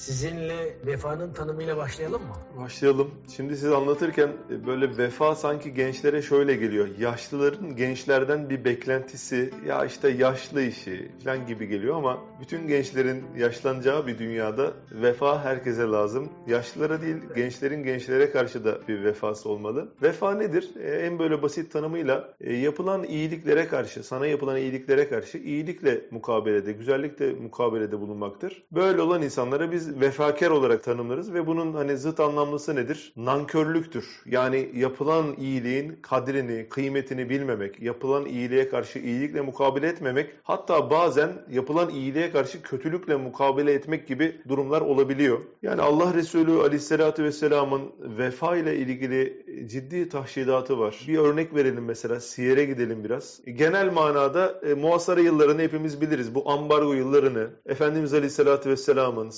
Sizinle vefanın tanımıyla başlayalım mı? Başlayalım. Şimdi siz anlatırken e, böyle vefa sanki gençlere şöyle geliyor. Yaşlıların gençlerden bir beklentisi ya işte yaşlı işi falan gibi geliyor ama bütün gençlerin yaşlanacağı bir dünyada vefa herkese lazım. Yaşlılara değil gençlerin gençlere karşı da bir vefası olmalı. Vefa nedir? E, en böyle basit tanımıyla e, yapılan iyiliklere karşı, sana yapılan iyiliklere karşı iyilikle mukabelede, güzellikle mukabelede bulunmaktır. Böyle olan insanlara biz vefakar olarak tanımlarız ve bunun hani zıt anlamlısı nedir? Nankörlüktür. Yani yapılan iyiliğin kadrini, kıymetini bilmemek, yapılan iyiliğe karşı iyilikle mukabele etmemek, hatta bazen yapılan iyiliğe karşı kötülükle mukabele etmek gibi durumlar olabiliyor. Yani Allah Resulü Aleyhisselatü Vesselam'ın vefa ile ilgili ciddi tahşidatı var. Bir örnek verelim mesela, Siyer'e gidelim biraz. Genel manada e, muhasara yıllarını hepimiz biliriz. Bu ambargo yıllarını, Efendimiz Aleyhisselatü Vesselam'ın,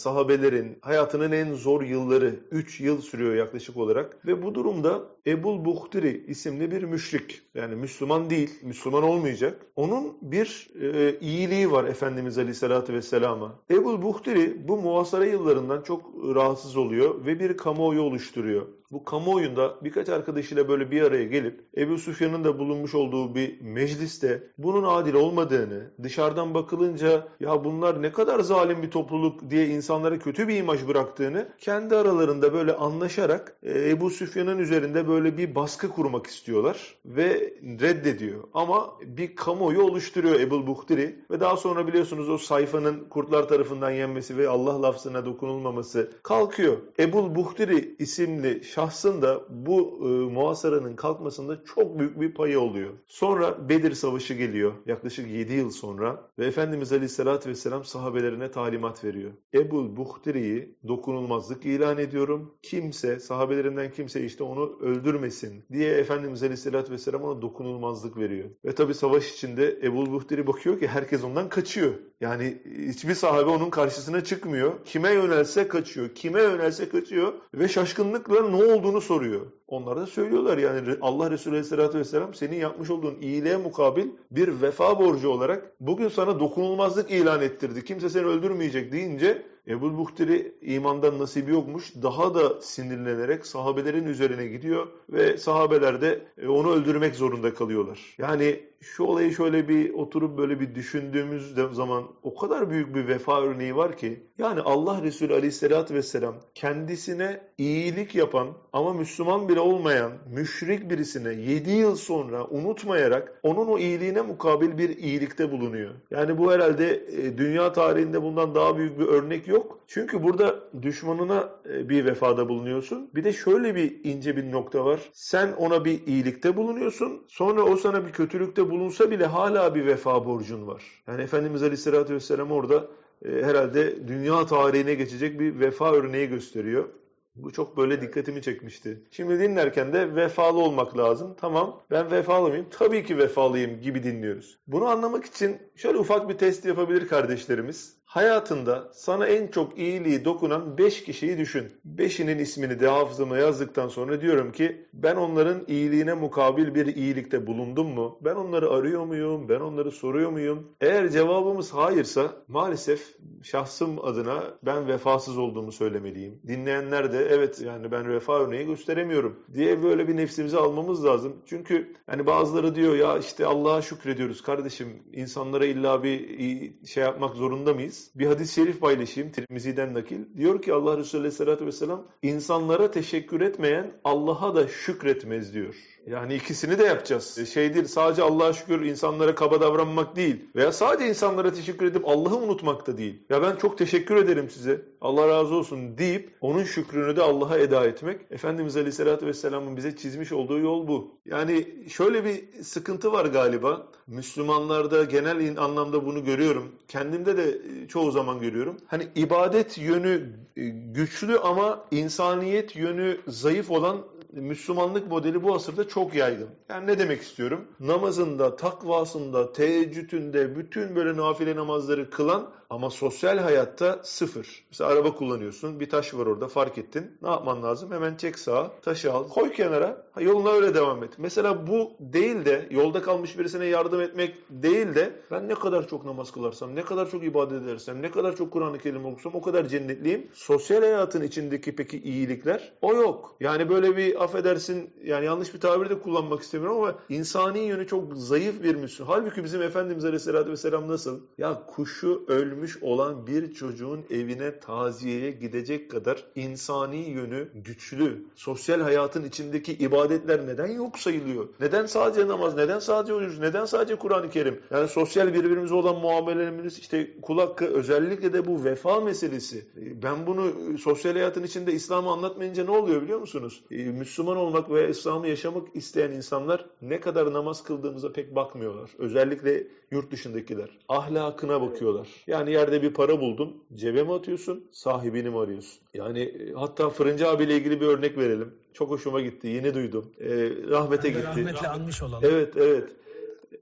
sahabelerin hayatının en zor yılları, 3 yıl sürüyor yaklaşık olarak. Ve bu durumda Ebul Buhtiri isimli bir müşrik, yani Müslüman değil, Müslüman olmayacak. Onun bir e, iyiliği var Efendimiz Aleyhisselatü Vesselam'a. Ebul Buhtiri bu muhasara yıllarından çok rahatsız oluyor ve bir kamuoyu oluşturuyor. Bu kamuoyunda birkaç arkadaşıyla böyle bir araya gelip Ebu Süfyan'ın da bulunmuş olduğu bir mecliste bunun adil olmadığını, dışarıdan bakılınca ya bunlar ne kadar zalim bir topluluk diye insanlara kötü bir imaj bıraktığını kendi aralarında böyle anlaşarak e, Ebu Süfyan'ın üzerinde böyle bir baskı kurmak istiyorlar ve reddediyor. Ama bir kamuoyu oluşturuyor Ebul Buhtiri ve daha sonra biliyorsunuz o sayfanın kurtlar tarafından yenmesi ve Allah lafzına dokunulmaması kalkıyor. Ebul Buhtiri isimli şahsın da bu e, muhasaranın kalkmasında çok büyük bir payı oluyor. Sonra Bedir Savaşı geliyor yaklaşık 7 yıl sonra ve Efendimiz Aleyhisselatü Vesselam sahabelerine talimat veriyor. Ebul Buhtiri'yi dokunulmazlık ilan ediyorum. Kimse, sahabelerinden kimse işte onu öldürmesin diye Efendimiz Aleyhisselatü Vesselam ona dokunulmazlık veriyor. Ve tabi savaş içinde Ebul Buhtiri bakıyor ki herkes ondan kaçıyor. Yani hiçbir sahabe onun karşısına çıkmıyor. Kime yönelse kaçıyor. Kime yönelse kaçıyor. Ve şaşkınlıkla ne olduğunu soruyor. Onlar da söylüyorlar yani Allah Resulü Aleyhisselatü Vesselam senin yapmış olduğun iyiliğe mukabil bir vefa borcu olarak bugün sana dokunulmazlık ilan ettirdi. Kimse seni öldürmeyecek deyince Ebu Buhtiri imandan nasibi yokmuş. Daha da sinirlenerek sahabelerin üzerine gidiyor ve sahabeler de e, onu öldürmek zorunda kalıyorlar. Yani şu olayı şöyle bir oturup böyle bir düşündüğümüz zaman o kadar büyük bir vefa örneği var ki yani Allah Resulü Aleyhisselatü Vesselam kendisine iyilik yapan ama Müslüman bile olmayan müşrik birisine 7 yıl sonra unutmayarak onun o iyiliğine mukabil bir iyilikte bulunuyor. Yani bu herhalde e, dünya tarihinde bundan daha büyük bir örnek yok. Çünkü burada düşmanına e, bir vefada bulunuyorsun. Bir de şöyle bir ince bir nokta var. Sen ona bir iyilikte bulunuyorsun. Sonra o sana bir kötülükte bulunsa bile hala bir vefa borcun var. Yani Efendimiz Aleyhisselatü Vesselam orada e, herhalde dünya tarihine geçecek bir vefa örneği gösteriyor. Bu çok böyle dikkatimi çekmişti. Şimdi dinlerken de vefalı olmak lazım. Tamam ben vefalı mıyım? Tabii ki vefalıyım gibi dinliyoruz. Bunu anlamak için şöyle ufak bir test yapabilir kardeşlerimiz. Hayatında sana en çok iyiliği dokunan 5 kişiyi düşün. 5'inin ismini de hafızama yazdıktan sonra diyorum ki ben onların iyiliğine mukabil bir iyilikte bulundum mu? Ben onları arıyor muyum? Ben onları soruyor muyum? Eğer cevabımız hayırsa maalesef şahsım adına ben vefasız olduğumu söylemeliyim. Dinleyenler de evet yani ben vefa örneği gösteremiyorum diye böyle bir nefsimizi almamız lazım. Çünkü hani bazıları diyor ya işte Allah'a şükrediyoruz kardeşim insanlara illa bir şey yapmak zorunda mıyız? Bir hadis-i şerif paylaşayım Tirmizi'den nakil. Diyor ki Allah Resulü Aleyhisselatü Vesselam insanlara teşekkür etmeyen Allah'a da şükretmez diyor. Yani ikisini de yapacağız. E, şey değil sadece Allah'a şükür insanlara kaba davranmak değil. Veya sadece insanlara teşekkür edip Allah'ı unutmak da değil. Ya ben çok teşekkür ederim size. Allah razı olsun deyip onun şükrünü de Allah'a eda etmek. Efendimiz Aleyhisselatü Vesselam'ın bize çizmiş olduğu yol bu. Yani şöyle bir sıkıntı var galiba. Müslümanlarda genel anlamda bunu görüyorum. Kendimde de e, çoğu zaman görüyorum. Hani ibadet yönü e, güçlü ama insaniyet yönü zayıf olan Müslümanlık modeli bu asırda çok yaygın. Yani ne demek istiyorum? Namazında, takvasında, teheccüdünde, bütün böyle nafile namazları kılan ama sosyal hayatta sıfır. Mesela araba kullanıyorsun, bir taş var orada fark ettin. Ne yapman lazım? Hemen çek sağa, taşı al, koy kenara, yoluna öyle devam et. Mesela bu değil de yolda kalmış birisine yardım etmek değil de ben ne kadar çok namaz kılarsam, ne kadar çok ibadet edersem, ne kadar çok Kur'an-ı Kerim okusam o kadar cennetliyim. Sosyal hayatın içindeki peki iyilikler o yok. Yani böyle bir affedersin yani yanlış bir tabir de kullanmak istemiyorum ama insani yönü çok zayıf bir Müslüman. Halbuki bizim Efendimiz Aleyhisselatü Vesselam nasıl? Ya kuşu ölmüş olan bir çocuğun evine taziyeye gidecek kadar insani yönü güçlü. Sosyal hayatın içindeki ibadetler neden yok sayılıyor? Neden sadece namaz? Neden sadece oruç? Neden sadece Kur'an-ı Kerim? Yani sosyal birbirimize olan muamelelerimiz işte kul özellikle de bu vefa meselesi. Ben bunu sosyal hayatın içinde İslam'ı anlatmayınca ne oluyor biliyor musunuz? Ee, Müslüman olmak veya İslam'ı yaşamak isteyen insanlar ne kadar namaz kıldığımıza pek bakmıyorlar. Özellikle yurt dışındakiler. Ahlakına bakıyorlar. Yani yerde bir para buldun, cebe mi atıyorsun, sahibini mi arıyorsun? Yani e, hatta Fırıncı abiyle ilgili bir örnek verelim. Çok hoşuma gitti, yeni duydum. Ee, rahmete gitti. rahmetle anmış olalım. Evet, evet.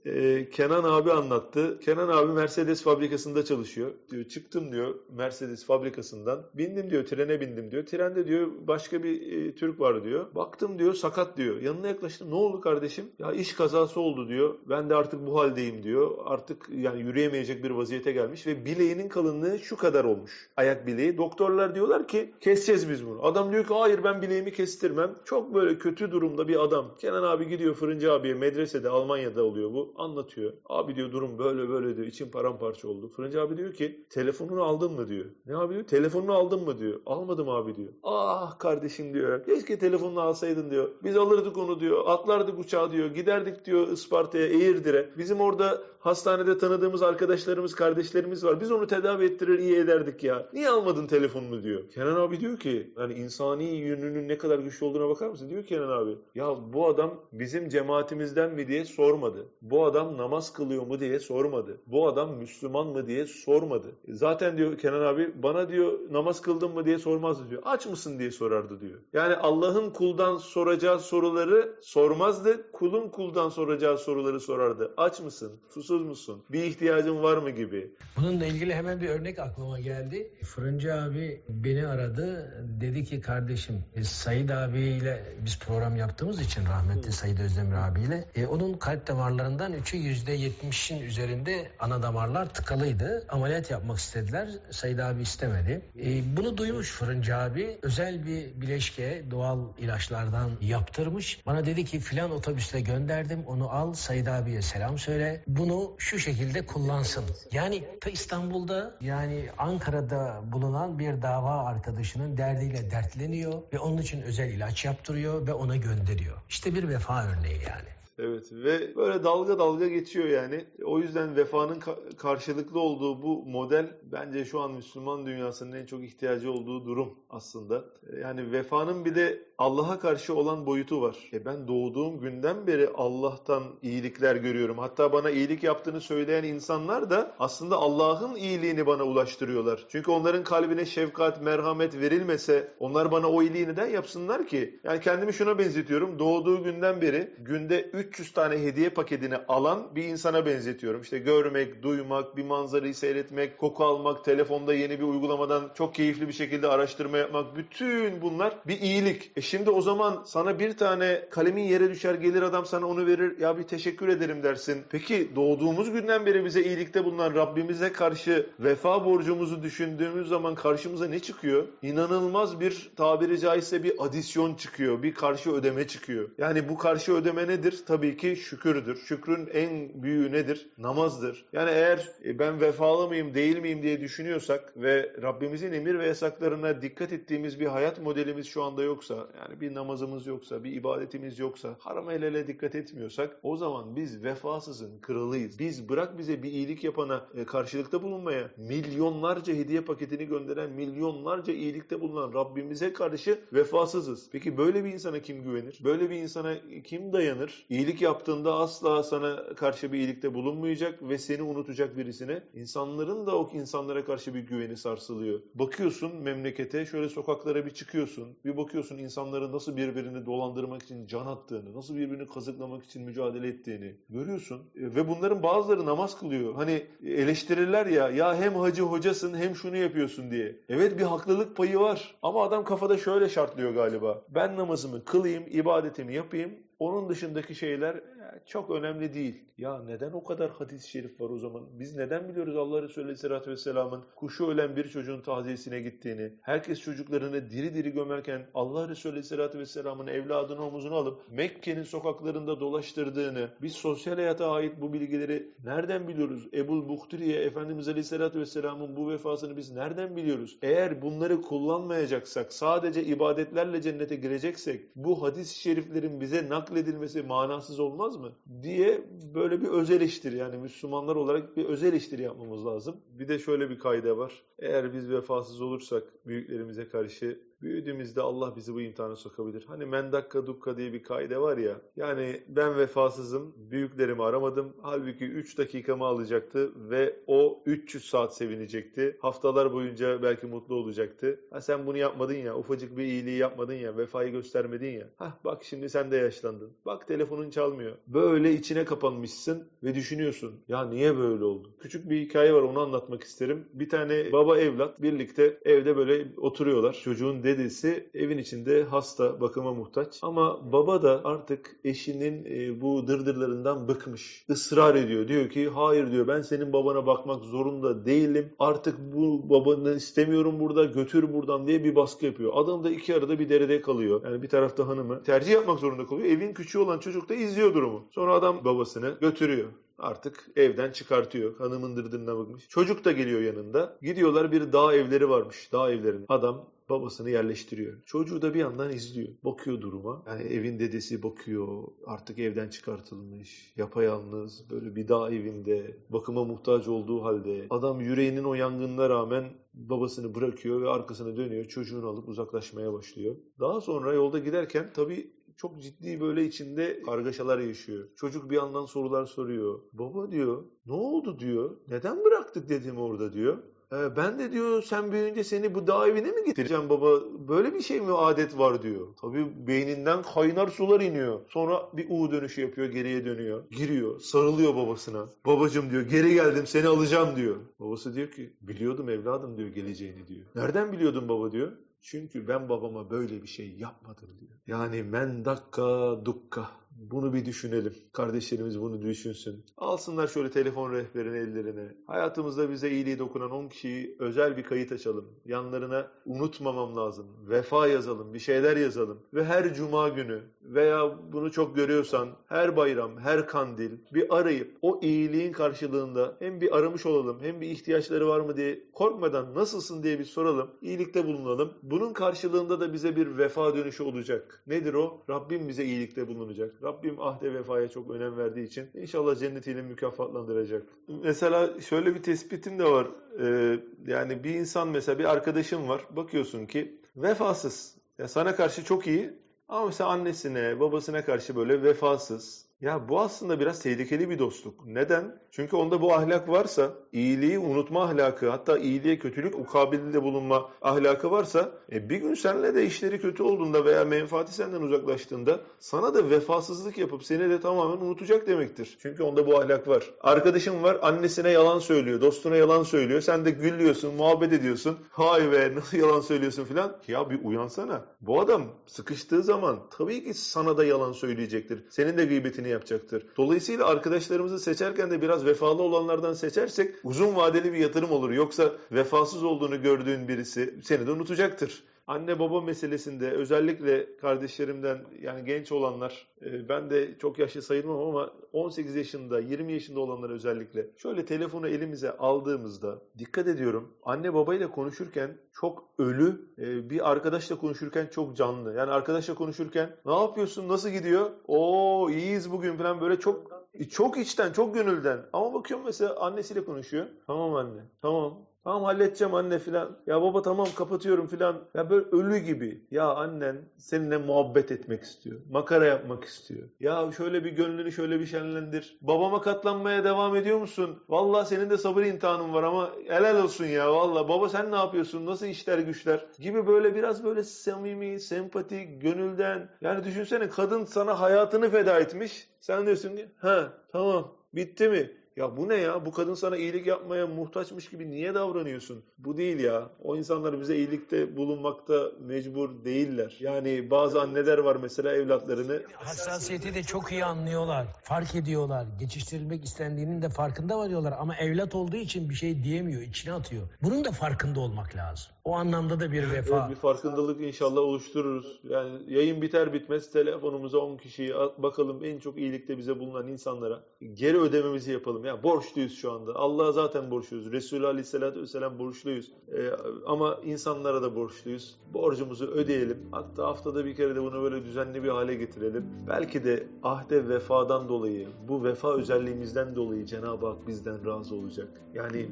Ee, Kenan abi anlattı. Kenan abi Mercedes fabrikasında çalışıyor. Diyor çıktım diyor Mercedes fabrikasından. Bindim diyor trene bindim diyor. Trende diyor başka bir e, Türk var diyor. Baktım diyor sakat diyor. Yanına yaklaştım. Ne oldu kardeşim? Ya iş kazası oldu diyor. Ben de artık bu haldeyim diyor. Artık yani yürüyemeyecek bir vaziyete gelmiş ve bileğinin kalınlığı şu kadar olmuş. Ayak bileği. Doktorlar diyorlar ki keseceğiz biz bunu. Adam diyor ki hayır ben bileğimi kestirmem. Çok böyle kötü durumda bir adam. Kenan abi gidiyor fırıncı abiye medresede Almanya'da oluyor bu. Anlatıyor. Abi diyor durum böyle böyle diyor. İçim paramparça oldu. Fırıncı abi diyor ki telefonunu aldın mı diyor. Ne abi diyor? Telefonunu aldın mı diyor. Almadım abi diyor. Ah kardeşim diyor. Keşke telefonunu alsaydın diyor. Biz alırdık onu diyor. Atlardık uçağa diyor. Giderdik diyor Isparta'ya, Eğirdir'e. Bizim orada hastanede tanıdığımız arkadaşlarımız, kardeşlerimiz var. Biz onu tedavi ettirir iyi ederdik ya. Niye almadın telefonunu diyor. Kenan abi diyor ki yani insani yönünün ne kadar güçlü olduğuna bakar mısın? Diyor Kenan abi ya bu adam bizim cemaatimizden mi diye sormadı. Bu adam namaz kılıyor mu diye sormadı. Bu adam Müslüman mı diye sormadı. Zaten diyor Kenan abi bana diyor namaz kıldın mı diye sormazdı diyor. Aç mısın diye sorardı diyor. Yani Allah'ın kuldan soracağı soruları sormazdı. Kulun kuldan soracağı soruları sorardı. Aç mısın? Susuz musun? Bir ihtiyacın var mı gibi. Bununla ilgili hemen bir örnek aklıma geldi. Fırıncı abi beni aradı. Dedi ki kardeşim e, Said abiyle biz program yaptığımız için rahmetli Said Özdemir abiyle e, onun kalp damarlarından üçü yüzde yetmişin üzerinde ana damarlar tıkalıydı. Ameliyat yapmak istediler. Said abi istemedi. E, bunu duymuş Fırıncı abi. Özel bir bileşke doğal ilaçlardan yaptırmış. Bana dedi ki filan otobüsle gönderdim. Onu al Said abiye selam söyle. Bunu şu şekilde kullansın. Yani ta İstanbul'da yani Ankara'da bulunan bir dava arkadaşının derdiyle dertleniyor ve onun için özel ilaç yaptırıyor ve ona gönderiyor. İşte bir vefa örneği yani. Evet ve böyle dalga dalga geçiyor yani. O yüzden vefanın ka- karşılıklı olduğu bu model bence şu an Müslüman dünyasının en çok ihtiyacı olduğu durum aslında. Yani vefanın bir de Allah'a karşı olan boyutu var. E ben doğduğum günden beri Allah'tan iyilikler görüyorum. Hatta bana iyilik yaptığını söyleyen insanlar da aslında Allah'ın iyiliğini bana ulaştırıyorlar. Çünkü onların kalbine şefkat, merhamet verilmese onlar bana o iyiliği neden yapsınlar ki? Yani kendimi şuna benzetiyorum. Doğduğu günden beri günde 300 tane hediye paketini alan bir insana benzetiyorum. İşte görmek, duymak, bir manzarayı seyretmek, koku almak, telefonda yeni bir uygulamadan çok keyifli bir şekilde araştırma yapmak. Bütün bunlar bir iyilik. E şimdi o zaman sana bir tane kalemin yere düşer gelir adam sana onu verir. Ya bir teşekkür ederim dersin. Peki doğduğumuz günden beri bize iyilikte bulunan Rabbimize karşı vefa borcumuzu düşündüğümüz zaman karşımıza ne çıkıyor? İnanılmaz bir tabiri caizse bir adisyon çıkıyor. Bir karşı ödeme çıkıyor. Yani bu karşı ödeme nedir? Tabii ki şükürdür. Şükrün en büyüğü nedir? Namazdır. Yani eğer e, ben vefalı mıyım değil miyim diye düşünüyorsak ve Rabbimizin emir ve yasaklarına dikkat ettiğimiz bir hayat modelimiz şu anda yoksa yani bir namazımız yoksa, bir ibadetimiz yoksa, haram el dikkat etmiyorsak o zaman biz vefasızın kralıyız. Biz bırak bize bir iyilik yapana e, karşılıkta bulunmaya milyonlarca hediye paketini gönderen, milyonlarca iyilikte bulunan Rabbimize karşı vefasızız. Peki böyle bir insana kim güvenir? Böyle bir insana kim dayanır? İyilik iyilik yaptığında asla sana karşı bir iyilikte bulunmayacak ve seni unutacak birisine. İnsanların da o insanlara karşı bir güveni sarsılıyor. Bakıyorsun memlekete şöyle sokaklara bir çıkıyorsun. Bir bakıyorsun insanların nasıl birbirini dolandırmak için can attığını, nasıl birbirini kazıklamak için mücadele ettiğini görüyorsun. E, Ve bunların bazıları namaz kılıyor. Hani eleştirirler ya ya hem hacı hocasın hem şunu yapıyorsun diye. Evet bir haklılık payı var. Ama adam kafada şöyle şartlıyor galiba. Ben namazımı kılayım, ibadetimi yapayım. Onun dışındaki şeyler çok önemli değil. Ya neden o kadar hadis-i şerif var o zaman? Biz neden biliyoruz Allah Resulü Aleyhisselatü Vesselam'ın kuşu ölen bir çocuğun taziyesine gittiğini, herkes çocuklarını diri diri gömerken Allah Resulü Aleyhisselatü Vesselam'ın evladını omuzuna alıp Mekke'nin sokaklarında dolaştırdığını, biz sosyal hayata ait bu bilgileri nereden biliyoruz? Ebul Buhturiye Efendimiz Aleyhisselatü Vesselam'ın bu vefasını biz nereden biliyoruz? Eğer bunları kullanmayacaksak, sadece ibadetlerle cennete gireceksek, bu hadis-i şeriflerin bize nakledilmesi manasız olmaz mı? diye böyle bir öz eleştiri yani Müslümanlar olarak bir öz eleştiri yapmamız lazım. Bir de şöyle bir kaide var. Eğer biz vefasız olursak büyüklerimize karşı büyüdüğümüzde Allah bizi bu imtihana sokabilir. Hani mendakka dukka diye bir kaide var ya. Yani ben vefasızım, büyüklerimi aramadım. Halbuki 3 dakikamı alacaktı ve o 300 saat sevinecekti. Haftalar boyunca belki mutlu olacaktı. Ha sen bunu yapmadın ya, ufacık bir iyiliği yapmadın ya, vefayı göstermedin ya. Hah bak şimdi sen de yaşlandın. Bak telefonun çalmıyor. Böyle içine kapanmışsın ve düşünüyorsun. Ya niye böyle oldu? Küçük bir hikaye var onu anlatmak isterim. Bir tane baba evlat birlikte evde böyle oturuyorlar. Çocuğun dedesi evin içinde hasta, bakıma muhtaç. Ama baba da artık eşinin e, bu dırdırlarından bıkmış. Israr ediyor. Diyor ki hayır diyor ben senin babana bakmak zorunda değilim. Artık bu babanı istemiyorum burada götür buradan diye bir baskı yapıyor. Adam da iki arada bir derede kalıyor. Yani bir tarafta hanımı tercih yapmak zorunda kalıyor. Evin küçüğü olan çocuk da izliyor durumu. Sonra adam babasını götürüyor artık evden çıkartıyor. Hanımın dırdırına bakmış. Çocuk da geliyor yanında. Gidiyorlar bir dağ evleri varmış. Dağ evlerinin. Adam babasını yerleştiriyor. Çocuğu da bir yandan izliyor. Bakıyor duruma. Yani evin dedesi bakıyor. Artık evden çıkartılmış. Yapayalnız. Böyle bir dağ evinde. Bakıma muhtaç olduğu halde. Adam yüreğinin o yangınına rağmen babasını bırakıyor ve arkasına dönüyor. Çocuğunu alıp uzaklaşmaya başlıyor. Daha sonra yolda giderken tabii çok ciddi böyle içinde kargaşalar yaşıyor. Çocuk bir yandan sorular soruyor. Baba diyor ne oldu diyor. Neden bıraktık dedim orada diyor. "E, ben de diyor sen büyüyünce seni bu dağ evine mi getireceğim baba? Böyle bir şey mi adet var diyor. Tabii beyninden kaynar sular iniyor. Sonra bir U dönüşü yapıyor geriye dönüyor. Giriyor sarılıyor babasına. Babacım diyor geri geldim seni alacağım diyor. Babası diyor ki biliyordum evladım diyor geleceğini diyor. Nereden biliyordun baba diyor. Çünkü ben babama böyle bir şey yapmadım diyor. Yani men dakka dukka. Bunu bir düşünelim. Kardeşlerimiz bunu düşünsün. Alsınlar şöyle telefon rehberini ellerine. Hayatımızda bize iyiliği dokunan 10 kişiyi özel bir kayıt açalım. Yanlarına unutmamam lazım. Vefa yazalım, bir şeyler yazalım. Ve her cuma günü veya bunu çok görüyorsan her bayram, her kandil bir arayıp o iyiliğin karşılığında hem bir aramış olalım hem bir ihtiyaçları var mı diye korkmadan nasılsın diye bir soralım. İyilikte bulunalım. Bunun karşılığında da bize bir vefa dönüşü olacak. Nedir o? Rabbim bize iyilikte bulunacak. Rabbim ahde vefaya çok önem verdiği için inşallah cennetiyle mükafatlandıracak. Mesela şöyle bir tespitim de var. Ee, yani bir insan mesela bir arkadaşım var. Bakıyorsun ki vefasız. Ya sana karşı çok iyi ama mesela annesine, babasına karşı böyle vefasız. Ya bu aslında biraz tehlikeli bir dostluk. Neden? Çünkü onda bu ahlak varsa, iyiliği unutma ahlakı, hatta iyiliğe kötülük ukabilide bulunma ahlakı varsa, e bir gün seninle de işleri kötü olduğunda veya menfaati senden uzaklaştığında sana da vefasızlık yapıp seni de tamamen unutacak demektir. Çünkü onda bu ahlak var. Arkadaşım var, annesine yalan söylüyor, dostuna yalan söylüyor. Sen de gülüyorsun, muhabbet ediyorsun. Hay be nasıl yalan söylüyorsun filan. Ya bir uyansana. Bu adam sıkıştığı zaman tabii ki sana da yalan söyleyecektir. Senin de gıybetini yapacaktır. Dolayısıyla arkadaşlarımızı seçerken de biraz vefalı olanlardan seçersek uzun vadeli bir yatırım olur. Yoksa vefasız olduğunu gördüğün birisi seni de unutacaktır. Anne baba meselesinde özellikle kardeşlerimden yani genç olanlar e, ben de çok yaşlı sayılmam ama 18 yaşında 20 yaşında olanlar özellikle şöyle telefonu elimize aldığımızda dikkat ediyorum anne babayla konuşurken çok ölü e, bir arkadaşla konuşurken çok canlı. Yani arkadaşla konuşurken ne yapıyorsun nasıl gidiyor? Oo iyiyiz bugün falan böyle çok çok içten, çok gönülden. Ama bakıyorum mesela annesiyle konuşuyor. Tamam anne, tamam. Tamam halledeceğim anne filan. Ya baba tamam kapatıyorum filan. Ya böyle ölü gibi. Ya annen seninle muhabbet etmek istiyor. Makara yapmak istiyor. Ya şöyle bir gönlünü şöyle bir şenlendir. Babama katlanmaya devam ediyor musun? Vallahi senin de sabır imtihanın var ama helal olsun ya vallahi. Baba sen ne yapıyorsun? Nasıl işler güçler? Gibi böyle biraz böyle samimi, sempatik, gönülden. Yani düşünsene kadın sana hayatını feda etmiş. Sen diyorsun ki ha tamam bitti mi? Ya bu ne ya? Bu kadın sana iyilik yapmaya muhtaçmış gibi niye davranıyorsun? Bu değil ya. O insanlar bize iyilikte bulunmakta mecbur değiller. Yani bazı anneler var mesela evlatlarını Hassasiyeti de çok iyi anlıyorlar. Fark ediyorlar. Geçiştirilmek istendiğinin de farkında varıyorlar. Ama evlat olduğu için bir şey diyemiyor. içine atıyor. Bunun da farkında olmak lazım. O anlamda da bir vefa. Evet, bir farkındalık inşallah oluştururuz. Yani yayın biter bitmez telefonumuza 10 kişiyi bakalım en çok iyilikte bize bulunan insanlara geri ödememizi yapalım. Ya borçluyuz şu anda. Allah'a zaten borçluyuz. Resulü Aleyhisselatü Vesselam borçluyuz. Ee, ama insanlara da borçluyuz. Borcumuzu ödeyelim. Hatta haftada bir kere de bunu böyle düzenli bir hale getirelim. Belki de ahde vefadan dolayı, bu vefa özelliğimizden dolayı Cenab-ı Hak bizden razı olacak. Yani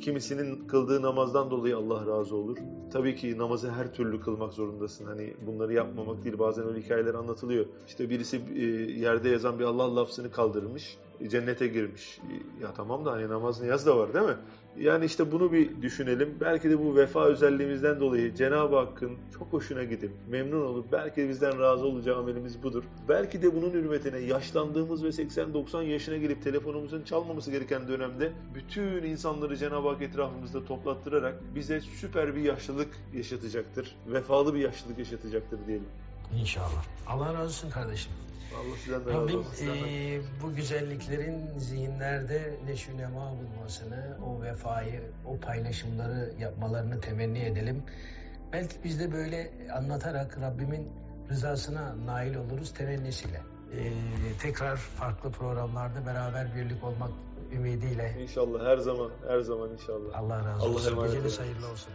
kimisinin kıldığı namazdan dolayı Allah razı olur. Tabii ki namazı her türlü kılmak zorundasın. Hani bunları yapmamak değil. Bazen öyle hikayeler anlatılıyor. İşte birisi e, yerde yazan bir Allah lafzını kaldırmış. Cennete girmiş. Ya tamam da hani namaz niyaz da var değil mi? Yani işte bunu bir düşünelim. Belki de bu vefa özelliğimizden dolayı Cenab-ı Hakk'ın çok hoşuna gidip memnun olup belki de bizden razı olacağı amelimiz budur. Belki de bunun hürmetine yaşlandığımız ve 80-90 yaşına gelip telefonumuzun çalmaması gereken dönemde bütün insanları Cenab-ı Hak etrafımızda toplattırarak bize süper bir yaşlılık yaşatacaktır. Vefalı bir yaşlılık yaşatacaktır diyelim. İnşallah. Allah razı olsun kardeşim. Allah sizden de razı Rabbim eee, bu güzelliklerin zihinlerde neşü nema bulmasını, o vefayı, o paylaşımları yapmalarını temenni edelim. Belki biz de böyle anlatarak Rabbimin rızasına nail oluruz temennisiyle. Eee, tekrar farklı programlarda beraber birlik olmak ümidiyle İnşallah her zaman, her zaman inşallah. Allah razı Allah olsun. Geceniz hayırlı olsun.